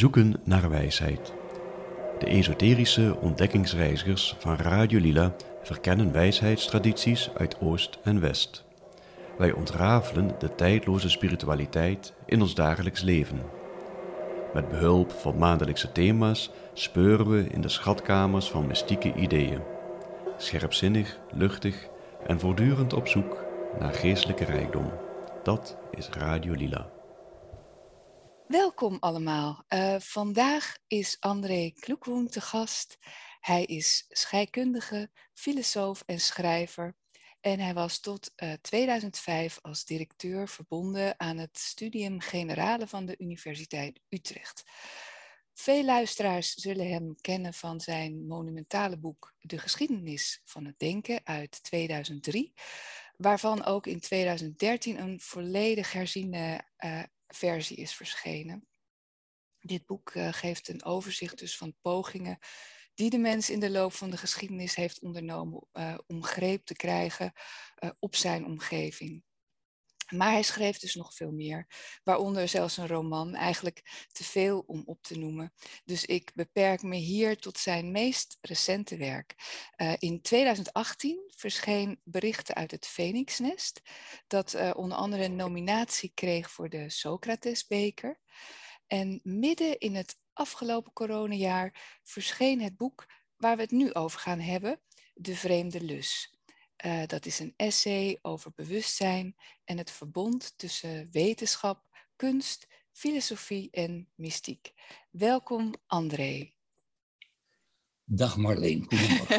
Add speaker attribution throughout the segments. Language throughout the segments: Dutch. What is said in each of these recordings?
Speaker 1: Zoeken naar wijsheid. De esoterische ontdekkingsreizigers van Radio Lila verkennen wijsheidstradities uit Oost en West. Wij ontrafelen de tijdloze spiritualiteit in ons dagelijks leven. Met behulp van maandelijkse thema's speuren we in de schatkamers van mystieke ideeën. Scherpzinnig, luchtig en voortdurend op zoek naar geestelijke rijkdom. Dat is Radio Lila.
Speaker 2: Welkom allemaal. Uh, vandaag is André Kloekwoen te gast. Hij is scheikundige, filosoof en schrijver. En hij was tot uh, 2005 als directeur verbonden aan het Studium Generale van de Universiteit Utrecht. Veel luisteraars zullen hem kennen van zijn monumentale boek De geschiedenis van het denken uit 2003, waarvan ook in 2013 een volledig herziene uh, versie is verschenen. Dit boek uh, geeft een overzicht dus van pogingen die de mens in de loop van de geschiedenis heeft ondernomen uh, om greep te krijgen uh, op zijn omgeving. Maar hij schreef dus nog veel meer, waaronder zelfs een roman, eigenlijk te veel om op te noemen. Dus ik beperk me hier tot zijn meest recente werk. Uh, in 2018 verscheen Berichten uit het Phoenixnest, dat uh, onder andere een nominatie kreeg voor de Socratesbeker. En midden in het afgelopen coronajaar verscheen het boek waar we het nu over gaan hebben, De Vreemde Lus. Uh, dat is een essay over bewustzijn en het verbond tussen wetenschap, kunst, filosofie en mystiek. Welkom André.
Speaker 3: Dag Marleen,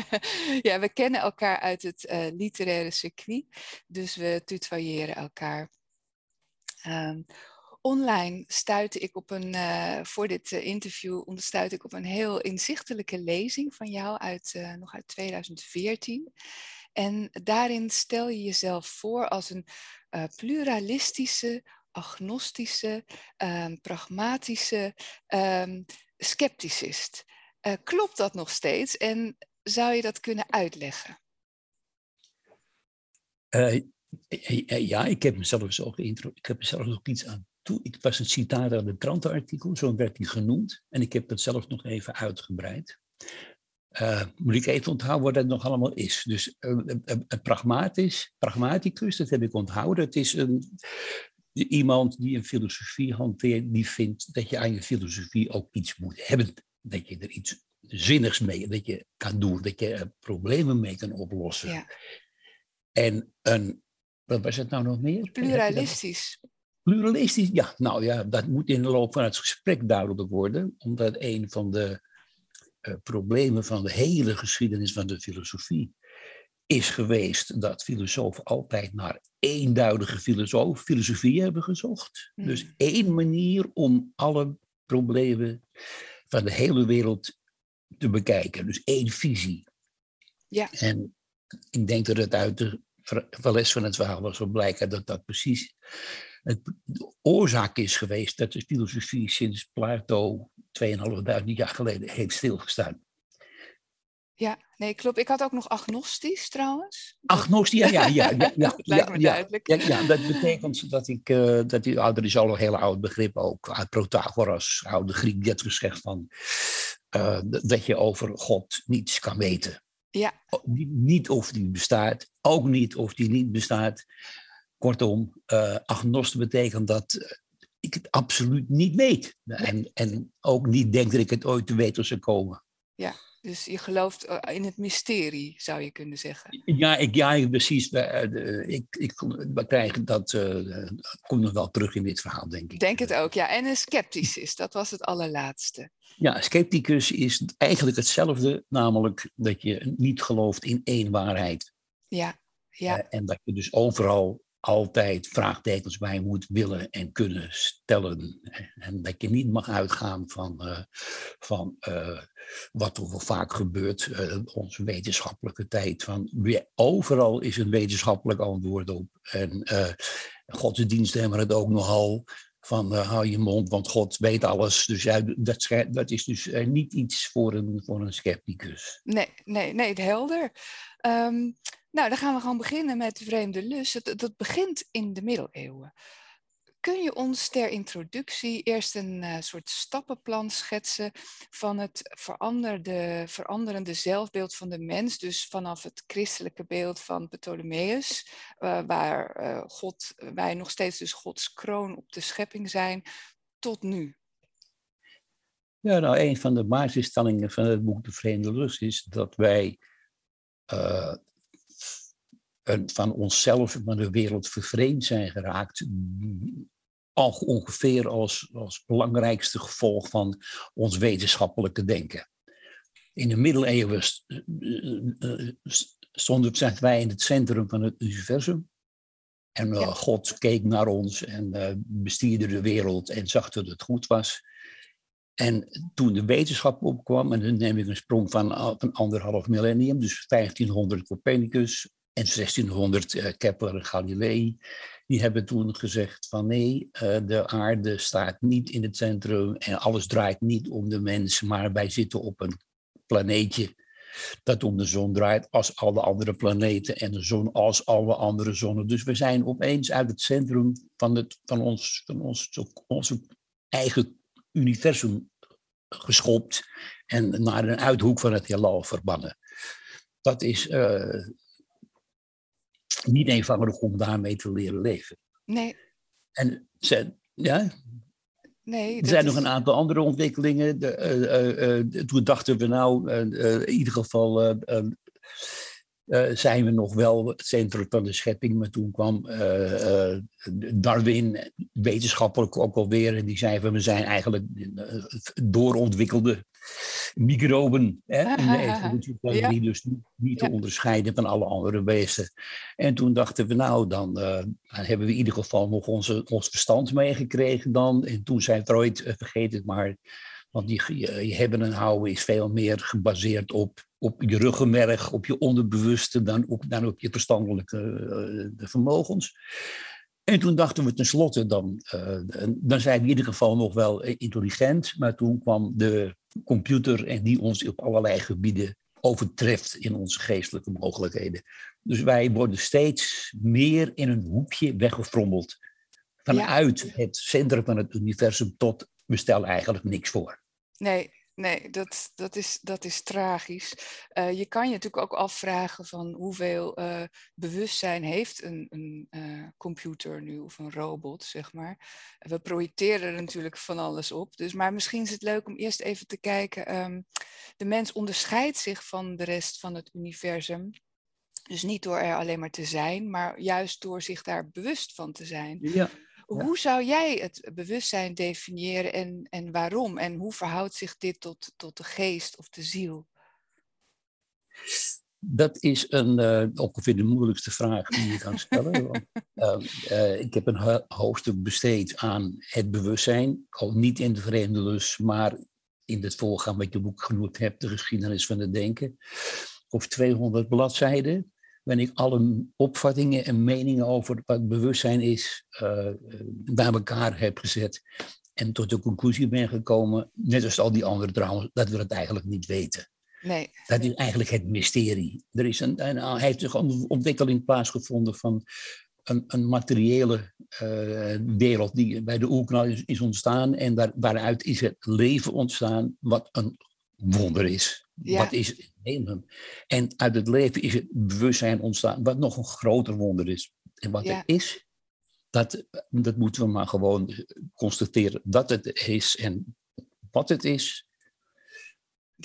Speaker 2: ja, we kennen elkaar uit het uh, literaire circuit, dus we tutoyeren elkaar. Um, online stuitte ik op een, uh, voor dit uh, interview stuitte ik op een heel inzichtelijke lezing van jou uit, nog uit 2014. En daarin stel je jezelf voor als een pluralistische, agnostische, um, pragmatische um, scepticist. klopt dat nog steeds en zou je dat kunnen uitleggen?
Speaker 3: ja, ik heb mezelf zo geïntroduceerd. Ik heb mezelf nog iets aan toe, het was een citaat uit een krantenartikel, zo werd hij genoemd. En ik heb het zelf nog even uitgebreid. Uh, moet ik even onthouden wat dat nog allemaal is. Dus uh, een pragmatisch, pragmaticus, dat heb ik onthouden. Het is een, iemand die een filosofie hanteert, die vindt dat je aan je filosofie ook iets moet hebben. Dat je er iets zinnigs mee, dat je kan doen, dat je problemen mee kan oplossen. Ja. En een, wat was het nou nog meer?
Speaker 2: Pluralistisch.
Speaker 3: Pluralistisch, ja, nou ja, dat moet in de loop van het gesprek duidelijk worden, omdat een van de problemen van de hele geschiedenis van de filosofie is geweest dat filosofen altijd naar eenduidige filosoof, filosofie hebben gezocht. Mm. Dus één manier om alle problemen van de hele wereld te bekijken. Dus één visie.
Speaker 2: Ja.
Speaker 3: En ik denk dat het uit de les van het verhaal was wel blijken dat dat precies het, de oorzaak is geweest dat de filosofie sinds Plato 2.500 jaar geleden heeft stilgestaan.
Speaker 2: Ja, nee, klopt. Ik had ook nog agnostisch trouwens.
Speaker 3: Agnostisch, ja, ja, ja. ja, ja
Speaker 2: dat lijkt me
Speaker 3: ja,
Speaker 2: duidelijk.
Speaker 3: Ja, ja, dat betekent dat ik, uh, dat die, is al een heel oud begrip ook, uit Protagoras, oude Griek, die gezegd van, uh, dat je over God niets kan weten.
Speaker 2: Ja.
Speaker 3: Niet of die bestaat, ook niet of die niet bestaat. Kortom, uh, agnost betekent dat eh, ik het absoluut niet weet. En, en ook niet denk dat ik het ooit te weten zou komen.
Speaker 2: Ja, dus je gelooft eh, in het mysterie, zou je kunnen zeggen.
Speaker 3: Ja, ik, ja precies. Ik, ik, we krijgen dat, uh, komt nog wel terug in dit verhaal, denk ik.
Speaker 2: Denk het ook, ja. En een scepticus, dat was het allerlaatste.
Speaker 3: Ja, scepticus is eigenlijk hetzelfde, namelijk dat je niet gelooft in één waarheid.
Speaker 2: Ja, ja.
Speaker 3: en dat je dus overal altijd vraagtekens bij moet willen en kunnen stellen. En dat je niet mag uitgaan van, uh, van uh, wat er vaak gebeurt, uh, onze wetenschappelijke tijd. Van overal is een wetenschappelijk antwoord op. En godsdiensten hebben het ook nogal. Van hou je mond, want God weet alles. Dus ja, dat, dat is dus niet iets voor een, voor een scepticus.
Speaker 2: Nee, nee, nee, helder. Um, nou, dan gaan we gewoon beginnen met de vreemde lust. Dat, dat begint in de middeleeuwen. Kun je ons ter introductie eerst een uh, soort stappenplan schetsen van het veranderde, veranderende zelfbeeld van de mens, dus vanaf het christelijke beeld van Ptolemeus, uh, waar uh, God, wij nog steeds dus Gods kroon op de schepping zijn, tot nu?
Speaker 3: Ja, nou, een van de basisstellingen van het boek De Vreemde Lust is dat wij van onszelf van de wereld vervreemd zijn geraakt. Al ongeveer als, als belangrijkste gevolg van ons wetenschappelijke denken. In de middeleeuwen stonden wij in het centrum van het universum. En uh, God keek naar ons en uh, bestierde de wereld en zag dat het goed was. En toen de wetenschap opkwam, en dan neem ik een sprong van, van anderhalf millennium, dus 1500 Copernicus, en 1600 uh, Kepler en Galilei, die hebben toen gezegd van nee, uh, de aarde staat niet in het centrum en alles draait niet om de mens, maar wij zitten op een planeetje dat om de zon draait als alle andere planeten en de zon als alle andere zonnen. Dus we zijn opeens uit het centrum van, het, van, ons, van ons, eigen universum geschopt en naar een uithoek van het heelal verbannen. Dat is uh, niet eenvoudig om daarmee te leren leven.
Speaker 2: Nee.
Speaker 3: En ze, ja,
Speaker 2: Nee,
Speaker 3: er zijn nog een aantal andere ontwikkelingen. De, uh, uh, toen dachten we nou, in ieder geval zijn we nog wel het centrum van de schepping. Maar toen kwam Darwin, wetenschappelijk ook alweer, en die zei van we zijn eigenlijk doorontwikkelde microben hè, in de ja. dus niet, niet te onderscheiden van alle andere beesten. En toen dachten we, nou, dan, uh, dan hebben we in ieder geval nog onze, ons verstand meegekregen dan. En toen zei Freud, uh, vergeet het maar, want die, je, je hebben en houden is veel meer gebaseerd op, op je ruggenmerg, op je onderbewuste, dan op, dan op je verstandelijke uh, vermogens. En toen dachten we tenslotte, dan, dan zijn we in ieder geval nog wel intelligent, maar toen kwam de computer en die ons op allerlei gebieden overtreft in onze geestelijke mogelijkheden. Dus wij worden steeds meer in een hoekje weggefrommeld. Vanuit het centrum van het universum tot we stellen eigenlijk niks voor.
Speaker 2: Nee, nee, dat, dat, is, dat is tragisch. Uh, je kan je natuurlijk ook afvragen van hoeveel uh, bewustzijn heeft een, een uh, computer nu of een robot, zeg maar. We projecteren er natuurlijk van alles op. Dus, maar misschien is het leuk om eerst even te kijken. Um, de mens onderscheidt zich van de rest van het universum. Dus niet door er alleen maar te zijn, maar juist door zich daar bewust van te zijn.
Speaker 3: Ja.
Speaker 2: Hoe zou jij het bewustzijn definiëren en, en waarom? En hoe verhoudt zich dit tot, tot de geest of de ziel?
Speaker 3: Dat is een, uh, ongeveer de moeilijkste vraag die je kan stellen. want, uh, uh, ik heb een hoofdstuk besteed aan het bewustzijn, al niet in de vreemde lus, maar in het voorgaan wat je boek genoemd hebt, de geschiedenis van het denken, of 200 bladzijden waarin ik alle opvattingen en meningen over wat bewustzijn is uh, bij elkaar heb gezet. En tot de conclusie ben gekomen, net als al die anderen trouwens, dat we het eigenlijk niet weten.
Speaker 2: Nee.
Speaker 3: Dat is eigenlijk het mysterie. Er is een, een, heeft een ontwikkeling plaatsgevonden van een, een materiële uh, wereld die bij de oerknal is, is ontstaan. En daar, waaruit is het leven ontstaan, wat een wonder is. Ja. Wat is leven? En uit het leven is het bewustzijn ontstaan, wat nog een groter wonder is. En wat ja. het is, dat, dat moeten we maar gewoon constateren dat het is. En wat het is,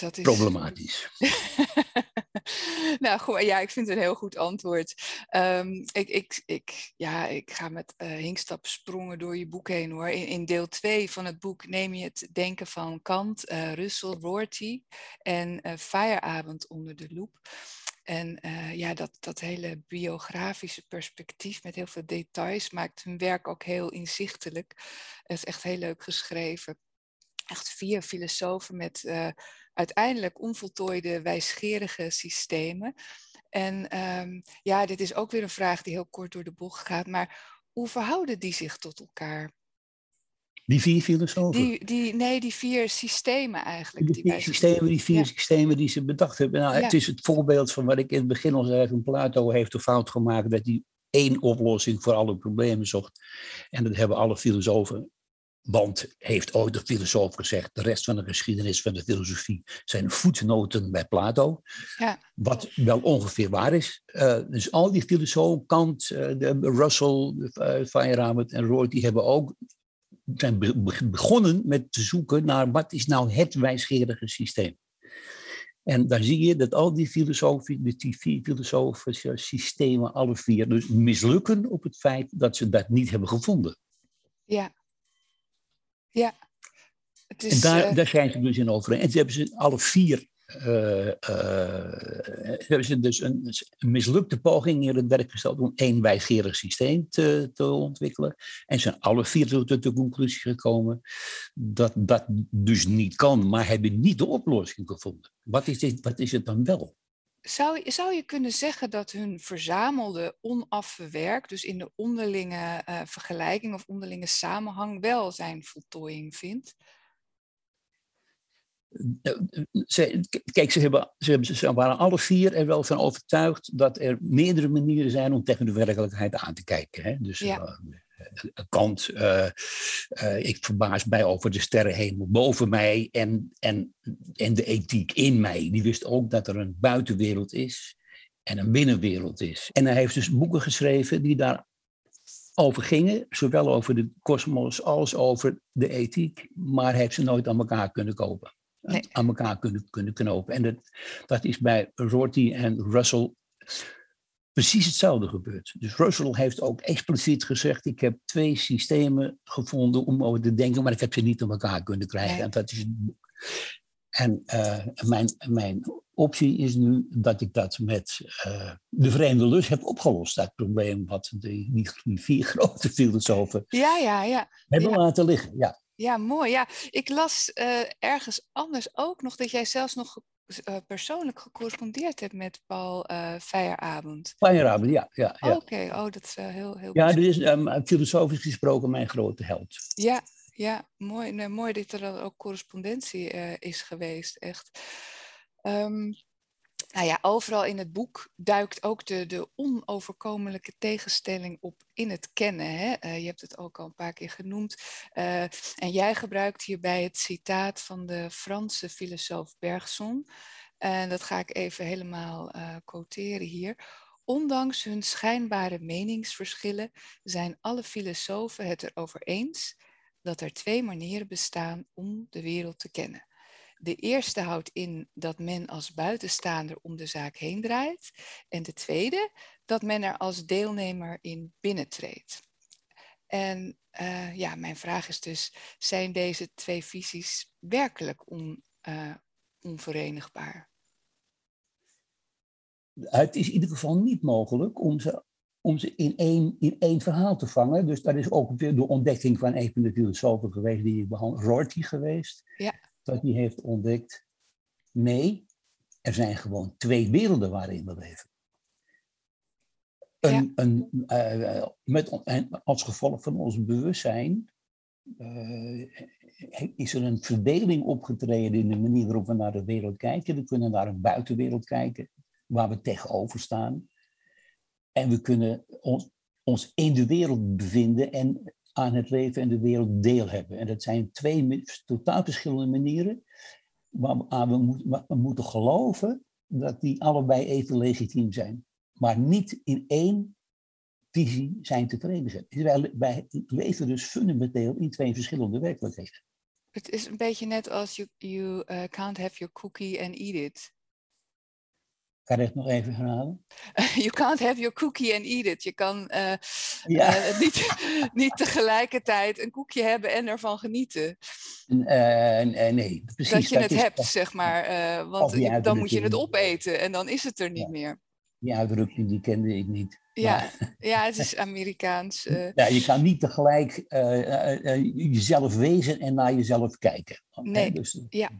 Speaker 2: dat is...
Speaker 3: problematisch.
Speaker 2: nou goed, ja, ik vind het een heel goed antwoord. Um, ik, ik, ik, ja, ik ga met uh, hinkstap sprongen door je boek heen hoor. In, in deel 2 van het boek neem je het denken van Kant, uh, Russell, Rorty en uh, Feierabend onder de loep. En uh, ja, dat, dat hele biografische perspectief met heel veel details maakt hun werk ook heel inzichtelijk. Het is echt heel leuk geschreven. Echt vier filosofen met uh, uiteindelijk onvoltooide wijsgerige systemen. En um, ja, dit is ook weer een vraag die heel kort door de bocht gaat. Maar hoe verhouden die zich tot elkaar?
Speaker 3: Die vier filosofen?
Speaker 2: Die, die, nee, die vier systemen eigenlijk.
Speaker 3: Die, vier systemen, die vier ja. systemen die ze bedacht hebben. Nou, ja. Het is het voorbeeld van wat ik in het begin al zei. Van Plato heeft de fout gemaakt dat hij één oplossing voor alle problemen zocht. En dat hebben alle filosofen want heeft ooit de filosoof gezegd, de rest van de geschiedenis van de filosofie zijn voetnoten bij Plato. Ja. Wat wel ongeveer waar is. Uh, dus al die filosofen, Kant, uh, de Russell, uh, Feyerabend en Roy, die hebben ook zijn begonnen met te zoeken naar wat is nou het wijsgerige systeem. En daar zie je dat al die filosofie, die vier filosofische systemen, alle vier, dus mislukken op het feit dat ze dat niet hebben gevonden.
Speaker 2: Ja, ja.
Speaker 3: Het is, en daar, daar zijn ze dus in over. En ze hebben ze alle vier uh, uh, hebben ze dus een, een, mislukte poging in het werk gesteld om één wijsgerig systeem te, te ontwikkelen. En zijn alle vier tot de conclusie gekomen dat dat dus niet kan, maar hebben niet de oplossing gevonden. Wat is, dit, wat is het dan wel?
Speaker 2: Zou, zou je kunnen zeggen dat hun verzamelde onafgewerkt, dus in de onderlinge uh, vergelijking of onderlinge samenhang, wel zijn voltooiing vindt?
Speaker 3: Ze, kijk, ze, hebben, ze, hebben, ze waren alle vier er wel van overtuigd dat er meerdere manieren zijn om tegen de werkelijkheid aan te kijken. Hè? Dus ja. uh, Kant, uh, uh, ik verbaas mij over de sterrenhemel boven mij en, en, en de ethiek in mij. Die wist ook dat er een buitenwereld is en een binnenwereld is. En hij heeft dus boeken geschreven die daar over gingen, zowel over de kosmos als over de ethiek, maar heeft ze nooit aan elkaar kunnen kopen. Aan elkaar kunnen, kunnen knopen. En dat, dat is bij Rorty en Russell precies hetzelfde gebeurt. Dus Russell heeft ook expliciet gezegd: ik heb twee systemen gevonden om over te denken, maar ik heb ze niet aan elkaar kunnen krijgen. En dat is het boek. En uh, mijn, mijn optie is nu dat ik dat met uh, de vreemde lust heb opgelost. Dat probleem wat die, die vier grote filosofen
Speaker 2: ja, ja, ja.
Speaker 3: hebben laten liggen. Ja.
Speaker 2: Ja, mooi. Ja, ik las uh, ergens anders ook nog dat jij zelfs nog uh, persoonlijk gecorrespondeerd hebt met Paul uh, Feierabend.
Speaker 3: Feierabend, ja. ja, ja.
Speaker 2: Oké, okay. oh, dat is uh, heel, heel
Speaker 3: Ja, dit is um, filosofisch gesproken mijn grote held.
Speaker 2: Ja, ja mooi, nee, mooi dat er ook correspondentie is geweest, echt. Um, nou ja, overal in het boek duikt ook de, de onoverkomelijke tegenstelling op in het kennen. Hè? Uh, je hebt het ook al een paar keer genoemd. Uh, en jij gebruikt hierbij het citaat van de Franse filosoof Bergson. En dat ga ik even helemaal uh, quoteren hier. Ondanks hun schijnbare meningsverschillen zijn alle filosofen het erover eens dat er twee manieren bestaan om de wereld te kennen. De eerste houdt in dat men als buitenstaander om de zaak heen draait. En de tweede, dat men er als deelnemer in binnentreedt. En uh, ja, mijn vraag is dus, zijn deze twee visies werkelijk on, uh, onverenigbaar?
Speaker 3: Het is in ieder geval niet mogelijk om ze, om ze in, één, in één verhaal te vangen. Dus dat is ook de ontdekking van filosofen geweest die ik behandel, Rorty geweest. Ja dat hij heeft ontdekt, nee, er zijn gewoon twee werelden waarin we leven. Een, een, uh, met, als gevolg van ons bewustzijn uh, is er een verdeling opgetreden in de manier waarop we naar de wereld kijken. We kunnen naar een buitenwereld kijken, waar we tegenover staan. En we kunnen ons, ons in de wereld bevinden en aan het leven en de wereld deel hebben. En dat zijn twee totaal verschillende manieren waar we, we moeten geloven dat die allebei even legitiem zijn. Maar niet in één visie zijn te verenigen. Wij, wij leven dus fundamenteel in twee verschillende werkelijkheden.
Speaker 2: Het is een beetje net als you, you uh, can't have your cookie and eat it.
Speaker 3: Kan ik het nog even herhalen?
Speaker 2: You can't have your cookie and eat it. Je kan uh, ja. uh, niet, niet tegelijkertijd een koekje hebben en ervan genieten.
Speaker 3: Uh, nee, precies.
Speaker 2: Dat je het hebt, zeg maar. want dan moet je het opeten en dan is het er niet ja. meer.
Speaker 3: Die uitdrukking die kende ik niet.
Speaker 2: Ja, ja het is Amerikaans.
Speaker 3: Ja, je kan niet tegelijk jezelf wezen en naar jezelf kijken.
Speaker 2: Nee, dus, ja.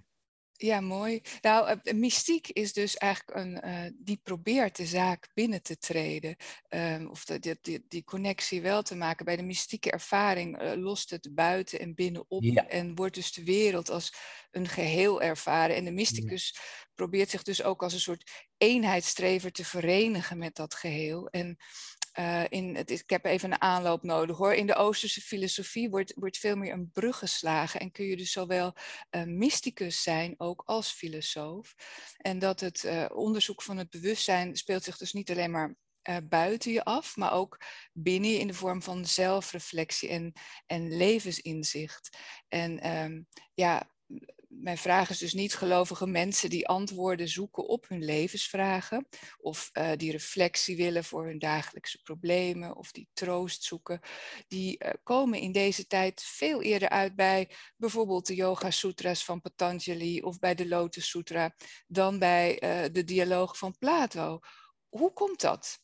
Speaker 2: Ja, mooi. Nou, uh, mystiek is dus eigenlijk een, uh, die probeert de zaak binnen te treden. Um, of de, die, die, die, connectie wel te maken. Bij de mystieke ervaring uh, lost het buiten en binnen op. Ja. En wordt dus de wereld als een geheel ervaren. En de mysticus ja. probeert zich dus ook als een soort eenheidsstrever te verenigen met dat geheel. En uh, in het, ik heb even een aanloop nodig hoor. In de Oosterse filosofie wordt, wordt veel meer een brug geslagen en kun je dus zowel uh, mysticus zijn ook als filosoof. En dat het uh, onderzoek van het bewustzijn speelt zich dus niet alleen maar buiten je af, maar ook binnen in de vorm van zelfreflectie en, en levensinzicht. En um, ja, mijn vraag is dus niet gelovige mensen die antwoorden zoeken op hun levensvragen, of uh, die reflectie willen voor hun dagelijkse problemen, of die troost zoeken. Die uh, komen in deze tijd veel eerder uit bij bijvoorbeeld de Yoga Sutras van Patanjali of bij de Lotus Sutra dan bij uh, de dialoog van Plato. Hoe komt dat?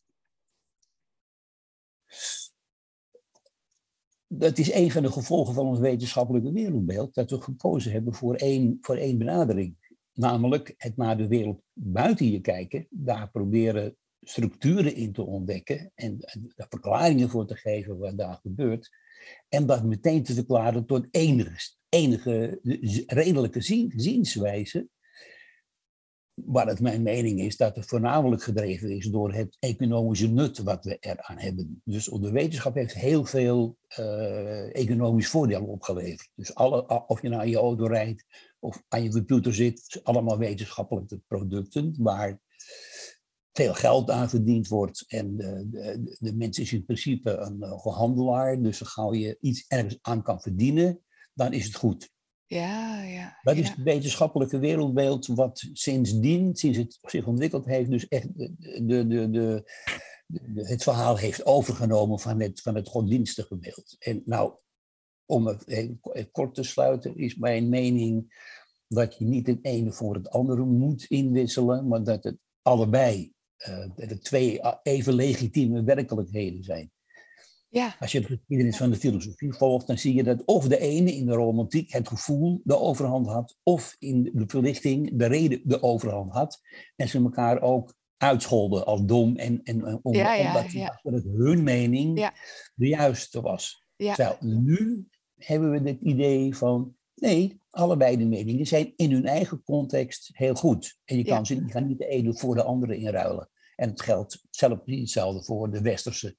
Speaker 3: Dat is een van de gevolgen van ons wetenschappelijke wereldbeeld, dat we gekozen hebben voor één, voor één benadering. Namelijk het naar de wereld buiten je kijken, daar proberen structuren in te ontdekken en daar verklaringen voor te geven wat daar gebeurt. En dat meteen te verklaren tot enige, enige redelijke zienswijze waar het mijn mening is dat het voornamelijk gedreven is door het economische nut wat we eraan hebben. Dus de wetenschap heeft heel veel uh, economisch voordeel opgeleverd. Dus alle, of je naar je auto rijdt of aan je computer zit, allemaal wetenschappelijke producten waar veel geld aan verdiend wordt. En de, de, de mens is in principe een uh, gehandelaar, dus gauw je iets ergens aan kan verdienen, dan is het goed.
Speaker 2: Ja, ja.
Speaker 3: Dat
Speaker 2: ja.
Speaker 3: is het wetenschappelijke wereldbeeld wat sindsdien, sinds het zich ontwikkeld heeft, dus echt de, de, de, de, het verhaal heeft overgenomen van het, van het godsdienstige beeld. En nou, om het kort te sluiten, is mijn mening dat je niet het ene voor het andere moet inwisselen, maar dat het allebei uh, de twee even legitieme werkelijkheden zijn.
Speaker 2: Ja.
Speaker 3: Als je de geschiedenis van de filosofie volgt, dan zie je dat of de ene in de romantiek het gevoel de overhand had, of in de verlichting de reden de overhand had. En ze elkaar ook uitscholden als dom, en, en, om,
Speaker 2: ja, ja,
Speaker 3: omdat
Speaker 2: ja.
Speaker 3: het hun mening de juiste was. Terwijl nu hebben we het idee van, nee, allebei de meningen zijn in hun eigen context heel goed. En je kan ze je kan niet de ene voor de andere inruilen. En het geldt zelf hetzelfde voor de westerse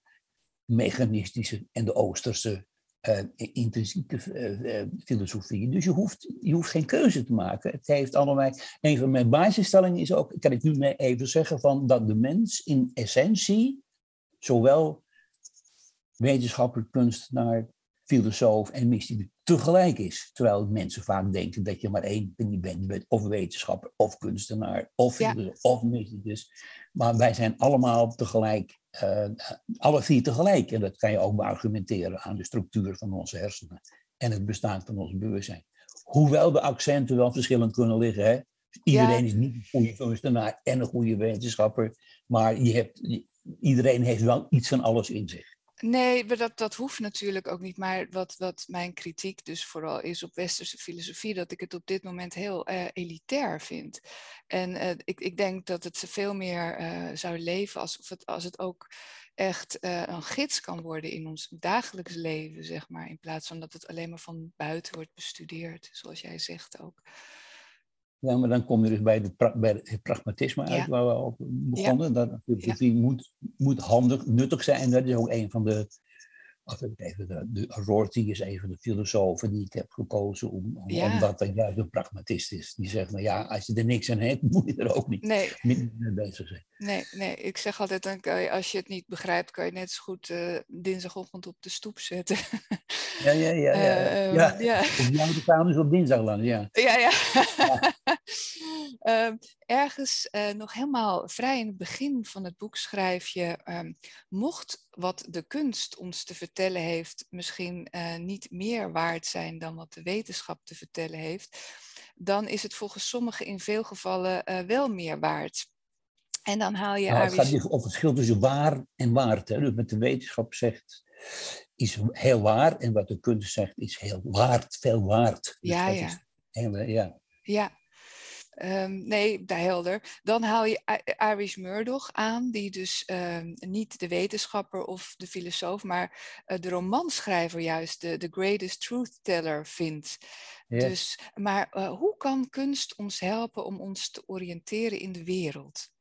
Speaker 3: mechanistische en de Oosterse uh, intrinsieke uh, uh, filosofie. Dus je hoeft, je hoeft geen keuze te maken. Het heeft allemaal. Een van mijn basisstellingen is ook, kan ik nu even zeggen, van dat de mens in essentie zowel wetenschappelijk kunstenaar, filosoof en mysticus tegelijk is. Terwijl mensen vaak denken dat je maar één ding bent. Je bent of wetenschapper, of kunstenaar, of
Speaker 2: Ja.
Speaker 3: filosoof, of mysticus. Maar wij zijn allemaal tegelijk uh, alle vier tegelijk. En dat kan je ook beargumenteren aan de structuur van onze hersenen en het bestaan van ons bewustzijn. Hoewel de accenten wel verschillend kunnen liggen. Hè? Iedereen
Speaker 2: Ja.
Speaker 3: is niet een goede kunstenaar en een goede wetenschapper. Maar je hebt, iedereen heeft wel iets van alles in zich.
Speaker 2: Nee, maar dat, dat hoeft natuurlijk ook niet. Maar wat, wat mijn kritiek dus vooral is op westerse filosofie, dat ik het op dit moment heel uh, elitair vind. En uh, ik, ik denk dat het veel meer uh, zou leven alsof het, als het ook echt een gids kan worden in ons dagelijks leven, zeg maar. In plaats van dat het alleen maar van buiten wordt bestudeerd, zoals jij zegt ook.
Speaker 3: Ja, maar dan kom je dus bij, de pra bij het pragmatisme uit,
Speaker 2: Ja.
Speaker 3: waar we op begonnen.
Speaker 2: Ja.
Speaker 3: Dat filosofie moet, moet handig, nuttig zijn. En dat is ook een van de. Even de, de Rorty is een van de filosofen die ik heb gekozen, om, om-
Speaker 2: Ja.
Speaker 3: omdat hij juist een pragmatist is. Die zegt, nou ja, als je er niks aan hebt, moet je er ook niet
Speaker 2: Nee,
Speaker 3: mee bezig zijn.
Speaker 2: nee, nee. Ik zeg altijd, dan kan je, als je het niet begrijpt, kan je net zo goed eh, dinsdagochtend op de stoep zetten.
Speaker 3: Ja, ja, ja. ja.
Speaker 2: Eh,
Speaker 3: ja.
Speaker 2: ja.
Speaker 3: Gaan dus op dinsdag lang, ja.
Speaker 2: Ja, ja. Ehm, ergens eh, nog helemaal vrij in het begin van het boek schrijf je, ehm, mocht wat de kunst ons te vertellen heeft misschien eh, niet meer waard zijn dan wat de wetenschap te vertellen heeft, dan is het volgens sommigen in veel gevallen eh, wel meer waard. En dan haal je
Speaker 3: Nou, het gaat dus over het verschil tussen waar en waard. Hè. Dus wat de wetenschap zegt is heel waar en wat de kunst zegt is heel waard, veel waard. Dus
Speaker 2: Ja,
Speaker 3: dat
Speaker 2: ja.
Speaker 3: heel, ja.
Speaker 2: Ja, Ehm, nee, daar helder. Dan haal je Irish Murdoch aan, die dus ehm, niet de wetenschapper of de filosoof, maar eh, de romanschrijver juist de, de greatest truth teller vindt. Dus, maar eh, hoe kan kunst ons helpen om ons te oriënteren in de wereld?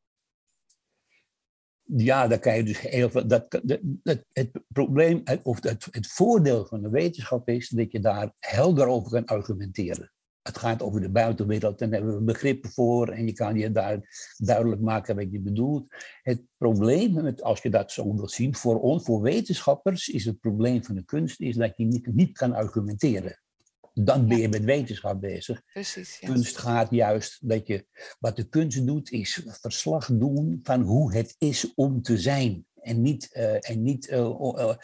Speaker 3: ja, daar kan je dus heel veel. Dat, het, het probleem, of het, het voordeel van de wetenschap is dat je daar helder over kan argumenteren. Het gaat over de buitenwereld en daar hebben we begrippen voor en je kan je daar duidelijk maken wat je bedoelt. Het probleem, met, als je dat zo wilt zien, voor ons, voor wetenschappers, is het probleem van de kunst is dat je niet, niet kan argumenteren dan ben je met wetenschap bezig.
Speaker 2: Precies. Ja.
Speaker 3: Kunst gaat juist dat je, wat de kunst doet, is verslag doen van hoe het is om te zijn. En niet, uh, en niet uh,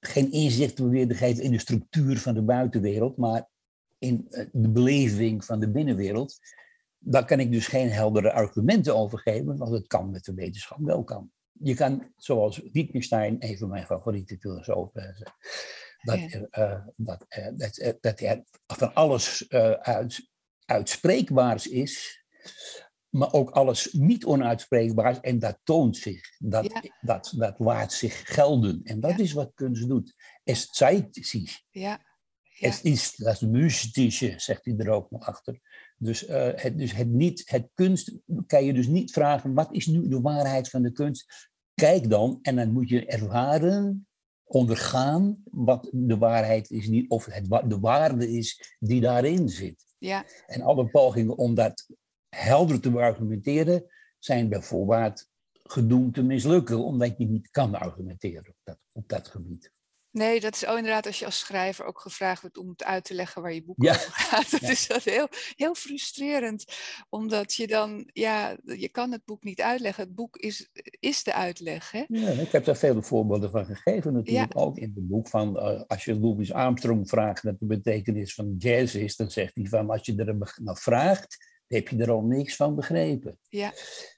Speaker 3: geen inzicht proberen te geven in de structuur van de buitenwereld, maar in de beleving van de binnenwereld. Daar kan ik dus geen heldere argumenten over geven, want het kan met de wetenschap wel kan. Je kan, zoals Wittgenstein, een van mijn favoriete filosofen, dat, uh, dat, uh, dat, dat er van alles uh, uit, uitspreekbaars is, maar ook alles niet onuitspreekbaars. En dat toont zich, dat, ja. dat, dat laat zich gelden. En dat ja. is wat kunst doet. Es zeigt sich.
Speaker 2: Ja.
Speaker 3: Het is dat mystische, zegt hij er ook nog achter. Dus, uh, het, dus het, niet, het kunst kan je dus niet vragen, wat is nu de waarheid van de kunst? Kijk dan en dan moet je ervaren ondergaan wat de waarheid is, die, of het, de waarde is die daarin zit.
Speaker 2: Ja.
Speaker 3: En alle pogingen om dat helder te argumenteren zijn bijvoorbeeld gedoemd te mislukken, omdat je niet kan argumenteren op dat, op dat gebied.
Speaker 2: Nee, dat is ook inderdaad als je als schrijver ook gevraagd wordt om het uit te leggen waar je boek ja. over gaat. Dat ja. is dat heel, heel frustrerend, omdat je dan, ja, je kan het boek niet uitleggen. Het boek is, is de uitleg. Hè?
Speaker 3: Ja, ik heb daar vele voorbeelden van gegeven natuurlijk, ja. ook in het boek. Van, uh, als je Louis Armstrong vraagt wat de betekenis van jazz is, dan zegt hij van, als je er naar vraagt, heb je er al niks van begrepen.
Speaker 2: Ja.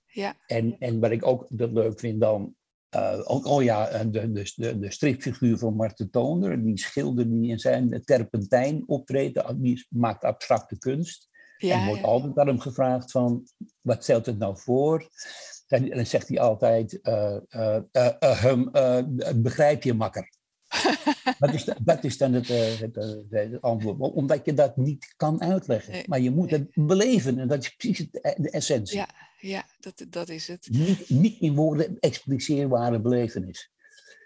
Speaker 2: Ja.
Speaker 3: En, en wat ik ook dat leuk vind dan, uh, oh, oh, ja, de, de, de stripfiguur van Marten Toner, die schilder die in zijn terpentijn optreedt, die maakt abstracte kunst. Ja, en wordt ja. altijd aan hem gevraagd van, wat stelt het nou voor? En dan zegt hij altijd, uh, uh, begrijp je makker? dat, is, dat is dan het, het, het, antwoord. Omdat je dat niet kan uitleggen. Nee, maar je moet nee. het beleven. En dat is precies de essentie.
Speaker 2: Ja, ja dat, dat is het.
Speaker 3: Niet, niet in woorden expliceerbare belevenis.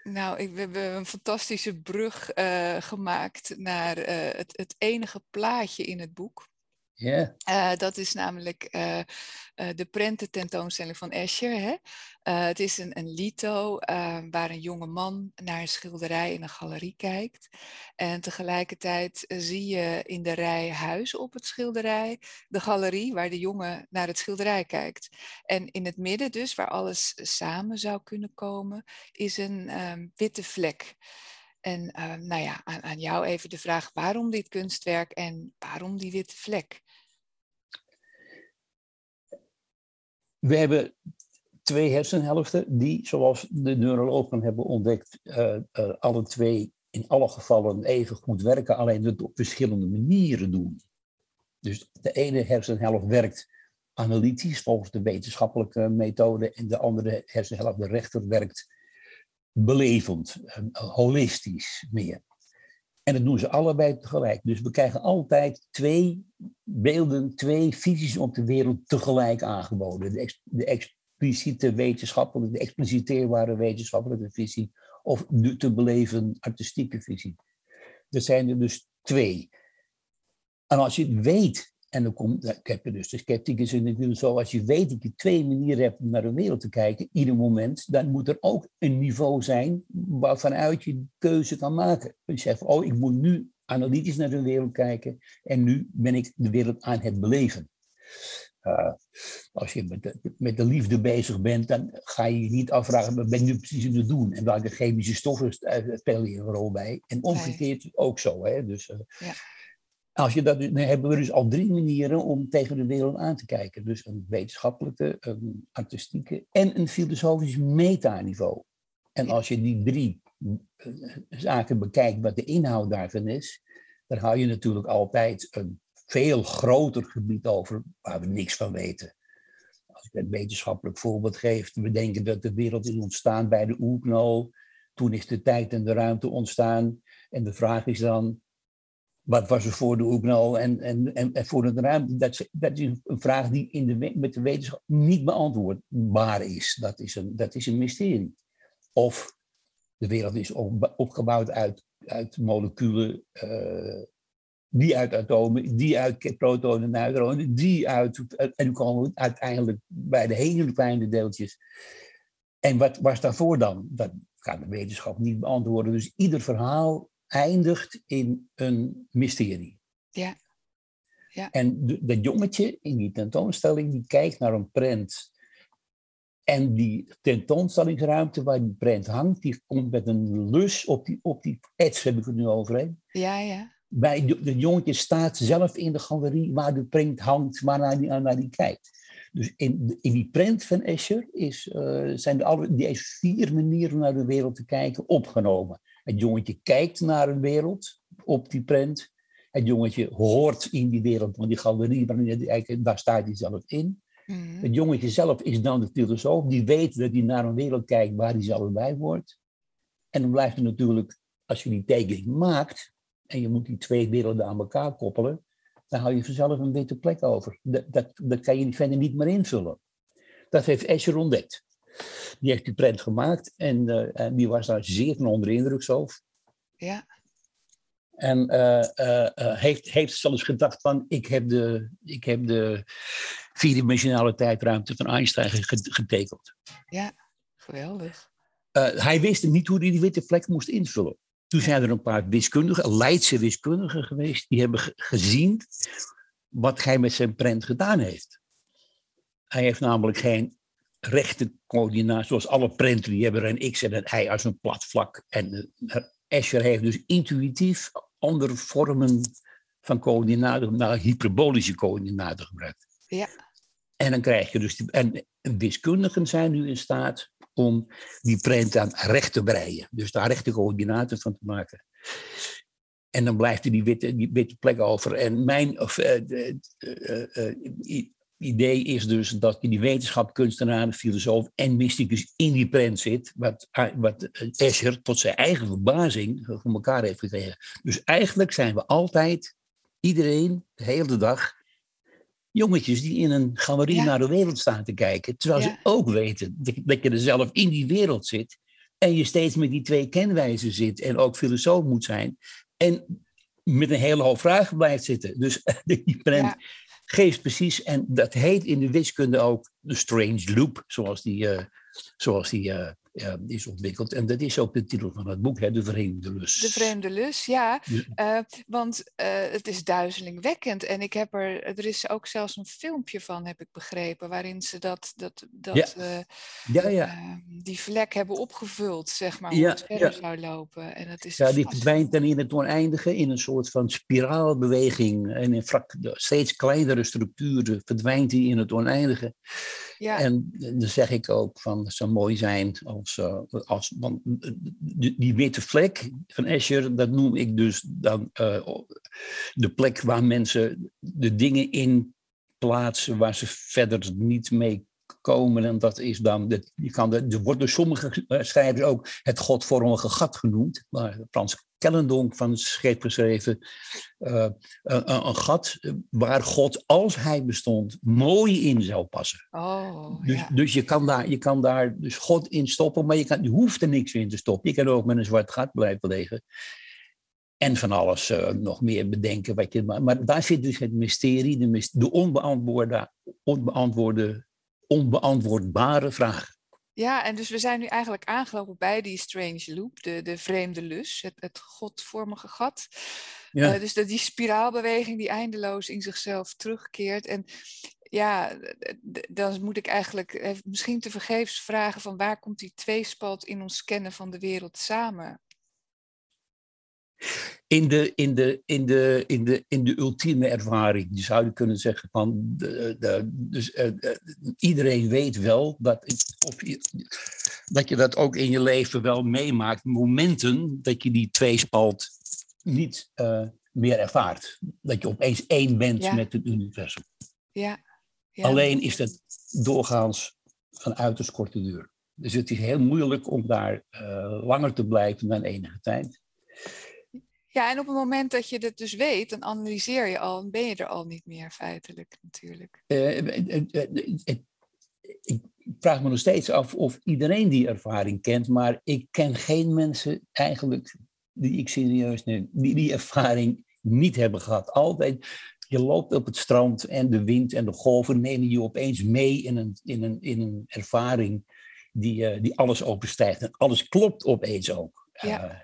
Speaker 2: Nou, ik, we hebben een fantastische brug uh, gemaakt naar uh, het, het enige plaatje in het boek.
Speaker 3: Ja.
Speaker 2: Uh, dat is namelijk uh, uh, de prentententoonstelling van Escher. Hè? het is een, een lito waar een jonge man naar een schilderij in een galerie kijkt. En tegelijkertijd zie je in de rij huis op het schilderij de galerie waar de jongen naar het schilderij kijkt. En in het midden dus, waar alles samen zou kunnen komen, is een um, witte vlek. En uh, nou ja, aan, aan, jou even de vraag waarom dit kunstwerk en waarom die witte vlek?
Speaker 3: We hebben twee hersenhelften die, zoals de neurologen hebben ontdekt, uh, uh, alle twee in alle gevallen even goed werken, alleen het op verschillende manieren doen. Dus de ene hersenhelft werkt analytisch volgens de wetenschappelijke methode en de andere hersenhelft, de rechter, werkt belevend, holistisch meer. En dat doen ze allebei tegelijk. Dus we krijgen altijd twee beelden, twee visies op de wereld tegelijk aangeboden. De, de expliciete wetenschappelijke, de expliciteerbare wetenschappelijke visie of de te beleven artistieke visie. Er zijn er dus twee. En als je weet, en dan komt, ik heb dus de scepticus in natuurlijk zo, als je weet dat je twee manieren hebt om naar de wereld te kijken, ieder moment, dan moet er ook een niveau zijn waarvanuit je keuze kan maken. Dus je zegt, oh, ik moet nu analytisch naar de wereld kijken en nu ben ik de wereld aan het beleven. Uh, als je met de, met de, liefde bezig bent, dan ga je je niet afvragen, wat ben je nu precies aan het doen? En welke chemische stoffen spelen hier een rol bij? En omgekeerd ook zo. Hè? Dus, uh, ja. Als je dat, dan hebben we dus al drie manieren om tegen de wereld aan te kijken. Dus een wetenschappelijke, een artistieke en een filosofisch metaniveau. En als je die drie zaken bekijkt, wat de inhoud daarvan is, dan hou je natuurlijk altijd een veel groter gebied over waar we niks van weten. Als ik een wetenschappelijk voorbeeld geef, we denken dat de wereld is ontstaan bij de oerknal. Toen is de tijd en de ruimte ontstaan. En de vraag is dan, wat was er voor de Oeknal en, en, en, en voor de ruimte? Dat, dat is een vraag die in de, met de wetenschap niet beantwoordbaar is. Dat is een, dat is een mysterie. Of de wereld is op- opgebouwd uit, uit moleculen, eh, die uit atomen, die uit protonen en neutronen, die uit. En komen uiteindelijk bij de hele kleine deeltjes. En wat was daarvoor dan? Dat kan de wetenschap niet beantwoorden. Dus ieder verhaal eindigt in een mysterie.
Speaker 2: Ja. Ja.
Speaker 3: En de- dat jongetje in die tentoonstelling, die kijkt naar een prent. En die tentoonstellingsruimte waar die prent hangt, die komt met een lus op die, op die ets, heb ik het nu over. hè.
Speaker 2: Ja, ja.
Speaker 3: Bij de, de jongetje staat zelf in de galerie waar de print hangt, waarnaar die, naar die kijkt. Dus in, in die print van Escher is, eh, zijn er alle, die vier manieren om naar de wereld te kijken opgenomen. Het jongetje kijkt naar een wereld op die print. Het jongetje hoort in die wereld, want die galerie, kijkt, daar staat hij zelf in. Het jongetje zelf is dan de filosoof, die weet dat hij naar een wereld kijkt waar hij zelf bij hoort. En dan blijft er natuurlijk, als je die tekening maakt, en je moet die twee werelden aan elkaar koppelen, dan hou je vanzelf een witte plek over. Dat, dat, dat kan je verder niet meer invullen. Dat heeft Escher ontdekt. Die heeft die prent gemaakt en, eh, en die was daar zeer van onder de indruk zelf.
Speaker 2: Ja.
Speaker 3: En eh, eh, heeft, heeft zelfs gedacht van, ik heb de, ik heb de vierdimensionale tijdruimte van Einstein ge- getekend.
Speaker 2: Geweldig.
Speaker 3: Eh, hij wist niet hoe hij die witte vlek moest invullen. Toen zijn er een paar wiskundigen, Leidse wiskundigen geweest, die hebben ge- gezien wat hij met zijn prent gedaan heeft. Hij heeft namelijk geen rechte coördinaten, zoals alle prenten, die hebben een x en een y als een plat vlak. En eh, Escher heeft dus intuïtief andere vormen van coördinaten, naar hyperbolische coördinaten gebruikt.
Speaker 2: Ja.
Speaker 3: En dan krijg je dus, die, en wiskundigen zijn nu in staat om die prent aan recht te breien. Dus daar rechte coördinaten van te maken. En dan blijft er die witte, die witte plek over. En mijn of, eh, eh, idee is dus dat je die wetenschap, kunstenaar, filosoof en mysticus in die prent zit. Wat, wat Escher tot zijn eigen verbazing voor elkaar heeft gekregen. Dus eigenlijk zijn we altijd, iedereen, de hele dag, jongetjes die in een galerie
Speaker 2: Ja.
Speaker 3: naar de wereld staan te kijken. Terwijl
Speaker 2: Ja.
Speaker 3: ze ook weten dat, dat je er zelf in die wereld zit. En je steeds met die twee kenwijzen zit. En ook filosoof moet zijn. En met een hele hoop vragen blijft zitten. Dus die prent
Speaker 2: Ja.
Speaker 3: Geeft precies. En dat heet in de wiskunde ook de strange loop. Zoals die, eh, zoals die eh, eh, is ontwikkeld. En dat is ook de titel van het boek. Hè, de vreemde lust.
Speaker 2: De vreemde lus, ja.
Speaker 3: Ja.
Speaker 2: Eh, want eh, het is duizelingwekkend. En ik heb er, er is ook zelfs een filmpje van, heb ik begrepen, waarin ze dat, dat, dat,
Speaker 3: Ja. Ja, ja.
Speaker 2: die vlek hebben opgevuld, zeg maar, hoe het verder zou lopen. En het is
Speaker 3: Ja, die verdwijnt dan in het oneindige in een soort van spiraalbeweging. En in steeds kleinere structuren verdwijnt hij in het oneindige.
Speaker 2: Ja,
Speaker 3: En dan zeg ik ook van, het zou mooi zijn als, eh, als want die, die witte vlek van Escher, dat noem ik dus dan eh, de plek waar mensen de dingen in plaatsen waar ze verder niet mee komen. En dat is dan, je kan de, er wordt door sommige eh, schrijvers ook het godvormige gat genoemd. Maar Frans Kellendonk van heeft geschreven, eh, een, gat waar God, als hij bestond, mooi in zou passen.
Speaker 2: oh,
Speaker 3: Dus,
Speaker 2: ja.
Speaker 3: dus je, kan daar, je kan daar dus God in stoppen, maar je, kan, je hoeft er niks in te stoppen. Je kan ook met een zwart gat blijven liggen. En van alles eh, nog meer bedenken. Wat je, maar, maar daar zit dus het mysterie, de, de onbeantwoorde, onbeantwoorde, onbeantwoordbare vragen.
Speaker 2: Ja, en dus we zijn nu eigenlijk aangelopen bij die strange loop, de, de vreemde lus, het, het godvormige gat.
Speaker 3: Ja.
Speaker 2: Eh, dus dat die spiraalbeweging die eindeloos in zichzelf terugkeert. En ja, dan moet ik eigenlijk eh, misschien te vergeefs vragen van waar komt die tweespalt in ons kennen van de wereld samen?
Speaker 3: In de, in de, in de, in de, in de ultieme ervaring. Je zou je kunnen zeggen van, de, de, dus, eh, eh, iedereen weet wel dat, of je, dat je dat ook in je leven wel meemaakt. Momenten dat je die tweespalt niet eh, meer ervaart. Dat je opeens één bent
Speaker 2: Ja.
Speaker 3: met het universum.
Speaker 2: Ja, ja.
Speaker 3: Alleen is dat doorgaans van uiterst korte duur. Dus het is heel moeilijk om daar langer te blijven dan enige tijd.
Speaker 2: Ja, en op het moment dat je het dus weet, dan analyseer je al en ben je er al niet meer feitelijk natuurlijk.
Speaker 3: ik vraag me nog steeds af of iedereen die ervaring kent, maar ik ken geen mensen eigenlijk die ik serieus neem, die die ervaring niet hebben gehad. Altijd, je loopt op het strand en de wind en de golven nemen je opeens mee in een, in een, in een ervaring die, die alles overstijgt. En alles klopt opeens ook. Ja. Uh,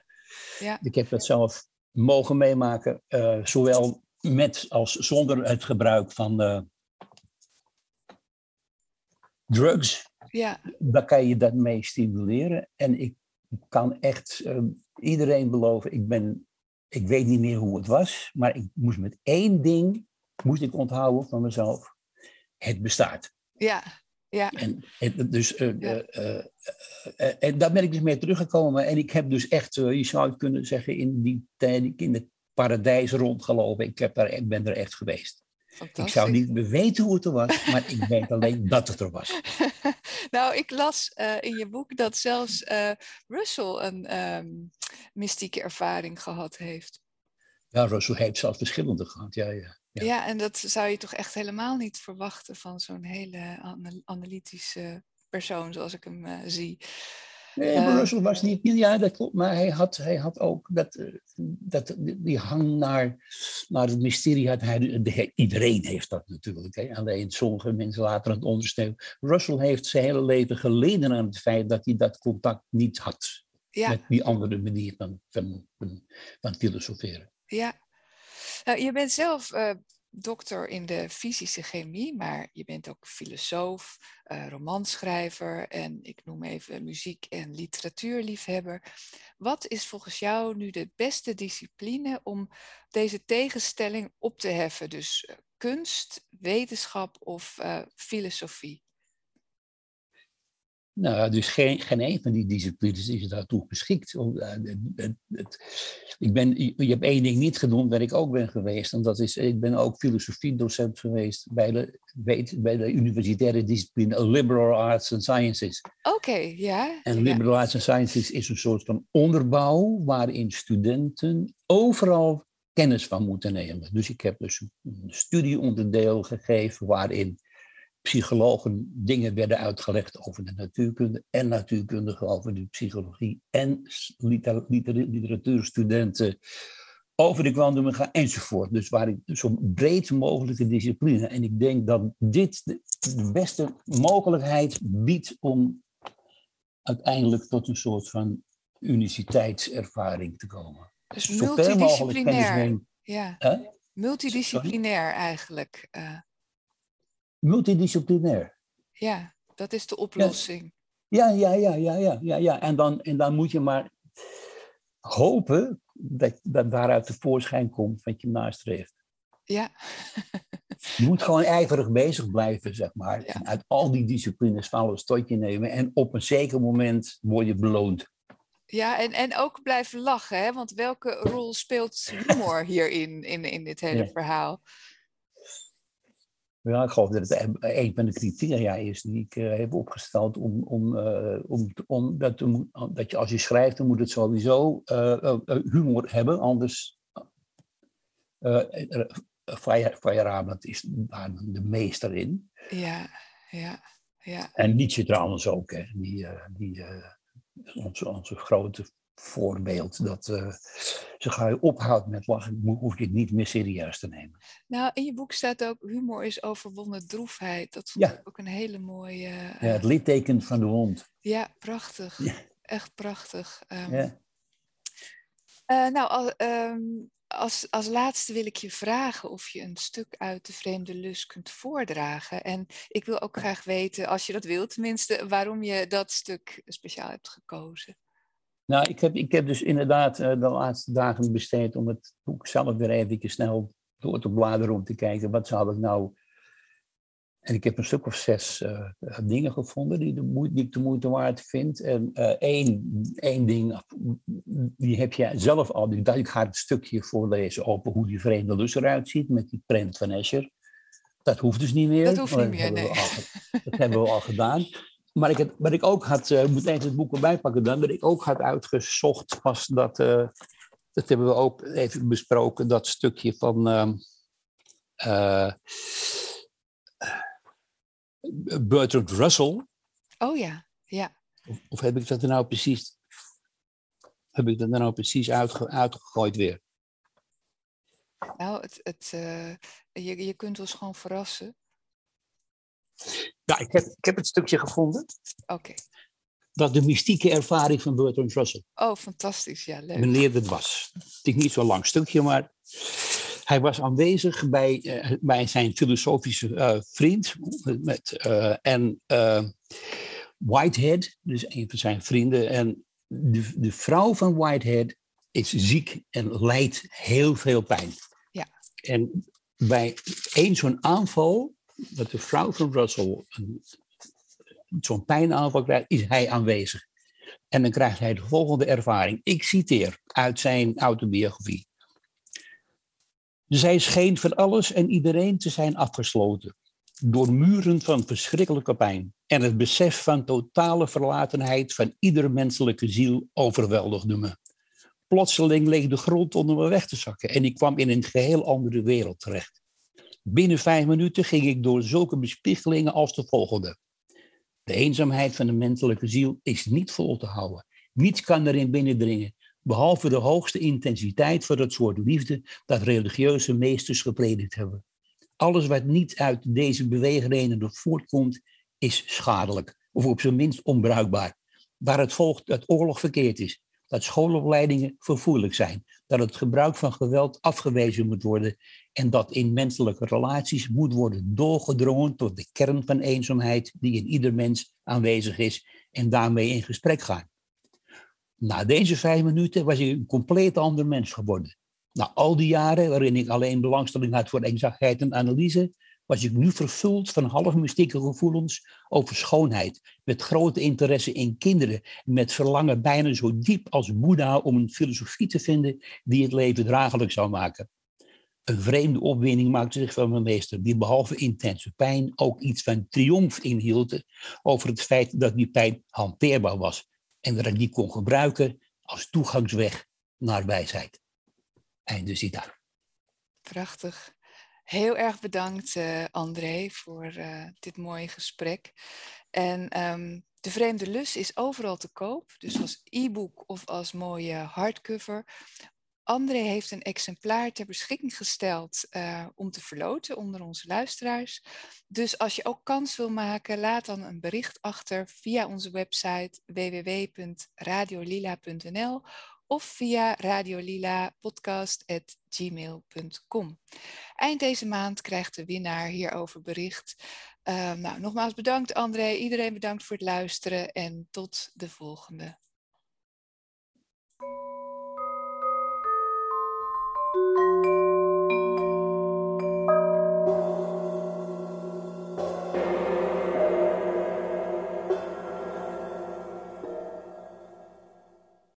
Speaker 3: ja. Ik heb dat zelf mogen meemaken, uh, zowel met als zonder het gebruik van drugs. Ja. Dan kan je dat mee stimuleren. En ik kan echt iedereen beloven, ik, ben, ik weet niet meer hoe het was, maar ik moest met één ding moest ik onthouden van mezelf. Het bestaat.
Speaker 2: Ja, ja.
Speaker 3: En, en dus uh, ja. uh, uh, en daar ben ik dus mee teruggekomen. En ik heb dus echt, je zou het kunnen zeggen, in die tijd in het paradijs rondgelopen. Ik, heb daar, ik ben er echt geweest. Ik zou niet meer weten hoe het er was, maar ik weet alleen dat het er was.
Speaker 2: nou, ik las in je boek dat zelfs Russell een um, mystieke ervaring gehad heeft.
Speaker 3: Ja, Russell heeft zelfs verschillende gehad, ja, ja.
Speaker 2: Ja. ja, en dat zou je toch echt helemaal niet verwachten van zo'n hele analytische persoon zoals ik hem uh, zie.
Speaker 3: Nee, maar Russell was niet. Ja, dat klopt. Maar hij had, hij had ook dat, eh, dat, die hang naar, naar het mysterie. Had hij, de, iedereen heeft dat natuurlijk. Hè. Alleen sommige mensen laten het ondersteunen. Russell heeft zijn hele leven geleden aan het feit dat hij dat contact niet had. Ja. Met die andere manier van, van, van, van filosoferen.
Speaker 2: Ja. Nou, je bent zelf uh, dokter in de fysische chemie, maar je bent ook filosoof, uh, romanschrijver en ik noem even muziek- en literatuurliefhebber. Wat is volgens jou nu de beste discipline om deze tegenstelling op te heffen? Dus uh, kunst, wetenschap of filosofie?
Speaker 3: Nou, dus geen, geen een van die disciplines is daartoe geschikt. Ik ben, je hebt één ding niet genoemd waar ik ook ben geweest. En dat is, ik ben ook filosofiedocent geweest bij de, bij de universitaire discipline Liberal Arts and Sciences.
Speaker 2: Oké, ja.
Speaker 3: En Liberal Arts and Sciences is een soort van onderbouw waarin studenten overal kennis van moeten nemen. Dus ik heb dus een studieonderdeel gegeven waarin psychologen dingen werden uitgelegd over de natuurkunde en natuurkundigen over de psychologie en liter, liter, literatuurstudenten over de kwantummechanica enzovoort. Dus waar ik zo'n breed mogelijke discipline. En ik denk dat dit de beste mogelijkheid biedt om uiteindelijk tot een soort van uniciteitservaring te komen.
Speaker 2: Dus multidisciplinair. Ja. Multidisciplinair eigenlijk. Uh
Speaker 3: multidisciplinair.
Speaker 2: Ja, dat is de oplossing.
Speaker 3: Ja, ja, ja, ja, ja, ja, ja. En, dan, en dan moet je maar hopen dat, dat daaruit tevoorschijn komt wat je nastreeft.
Speaker 2: Ja.
Speaker 3: je moet gewoon ijverig bezig blijven, zeg maar. En uit al die disciplines vallen tot je nemen. En op een zeker moment word je beloond.
Speaker 2: Ja, en, en ook blijven lachen, hè? want welke rol speelt humor hierin, in, in dit hele verhaal?
Speaker 3: Ja, ik geloof dat het een van de criteria is die ik uh, heb opgesteld om, om, uh, om, om dat, te, dat je als je schrijft, dan moet het sowieso uh, humor hebben, anders Feyerabend is daar de meester in.
Speaker 2: Ja, ja, ja.
Speaker 3: En Nietzsche trouwens ook, hè. Die, die, onze, onze grote voorbeeld dat uh, ze ga je ophoudt met lachen, hoef je het niet meer serieus te nemen.
Speaker 2: Nou, in je boek staat ook humor is overwonnen droefheid. Dat vond ik ook een hele mooie.
Speaker 3: Uh, ja, het litteken van de hond.
Speaker 2: Ja, prachtig. Echt prachtig. Um, ja. Uh, nou, al, um, als, als laatste wil ik je vragen of je een stuk uit de vreemde lus kunt voordragen. En ik wil ook graag weten, als je dat wilt tenminste, waarom je dat stuk speciaal hebt gekozen.
Speaker 3: Nou, ik heb, ik heb dus inderdaad uh, de laatste dagen besteed om het boek zelf weer even snel door te bladeren om te kijken wat zou ik nou. En ik heb een stuk of zes uh, dingen gevonden die, de die ik de moeite waard vind. En uh, één, één ding, die heb jij zelf al. Ik ga het stukje voorlezen over hoe die vreemde lus eruit ziet met die print van Escher. Dat hoeft dus niet meer.
Speaker 2: Dat hoeft niet meer, nee.
Speaker 3: dat hebben we al gedaan. Maar ik, het, wat ik ook had, uh, moet even het boek erbij pakken dan, wat ik ook had uitgezocht was dat, uh, dat hebben we ook even besproken, dat stukje van ehm, uh, Bertrand Russell.
Speaker 2: Oh ja, ja.
Speaker 3: Of, of, heb ik dat er nou precies, heb ik dat er nou precies uitge, uitgegooid weer?
Speaker 2: Nou, het, het, je, je kunt ons gewoon verrassen.
Speaker 3: Ja, ik heb, ik heb het stukje gevonden.
Speaker 2: Oké.
Speaker 3: Dat de mystieke ervaring van Bertrand Russell.
Speaker 2: Oh, fantastisch. Ja, leuk.
Speaker 3: Wanneer dat was. Het is niet zo'n lang stukje, maar hij was aanwezig bij, uh, bij zijn filosofische uh, vriend met, uh, en Whitehead, dus een van zijn vrienden. En de, de vrouw van Whitehead is ziek en lijdt heel veel pijn.
Speaker 2: Ja.
Speaker 3: En bij één zo'n aanval, dat de vrouw van Russell zo'n pijnaanval krijgt, is hij aanwezig. En dan krijgt hij de volgende ervaring. Ik citeer uit zijn autobiografie. Zij scheen van alles en iedereen te zijn afgesloten. Door muren van verschrikkelijke pijn. En het besef van totale verlatenheid van iedere menselijke ziel overweldigde me. Plotseling leek de grond onder me weg te zakken en ik kwam in een geheel andere wereld terecht. Binnen vijf minuten ging ik door zulke bespiegelingen als de volgende. De eenzaamheid van de menselijke ziel is niet vol te houden. Niets kan erin binnendringen behalve de hoogste intensiteit van het soort liefde dat religieuze meesters gepredikt hebben. Alles wat niet uit deze beweegredenen voortkomt, is schadelijk, of op zijn minst onbruikbaar. Waar het volgt dat oorlog verkeerd is, dat schoolopleidingen vervoerlijk zijn, dat het gebruik van geweld afgewezen moet worden en dat in menselijke relaties moet worden doorgedrongen tot de kern van eenzaamheid die in ieder mens aanwezig is en daarmee in gesprek gaan. Na deze vijf minuten was ik een compleet ander mens geworden. Na al die jaren waarin ik alleen belangstelling had voor eenzaamheid en analyse, was ik nu vervuld van half mystieke gevoelens over schoonheid, met grote interesse in kinderen en met verlangen bijna zo diep als Boeddha om een filosofie te vinden die het leven draaglijk zou maken. Een vreemde opwinding maakte zich van mijn meester, die behalve intense pijn ook iets van triomf inhield over het feit dat die pijn hanteerbaar was en dat ik die kon gebruiken als toegangsweg naar wijsheid. Einde citaat.
Speaker 2: Prachtig. Heel erg bedankt, uh, André, voor uh, dit mooie gesprek. En um, De Vreemde Lus is overal te koop, dus als e-book of als mooie hardcover. André heeft een exemplaar ter beschikking gesteld uh, om te verloten onder onze luisteraars. Dus als je ook kans wil maken, laat dan een bericht achter via onze website www.radiolila.nl of via radiolilapodcast.gmail.com. Eind deze maand krijgt de winnaar hierover bericht. Uh, nou, nogmaals bedankt André, iedereen bedankt voor het luisteren en tot de volgende.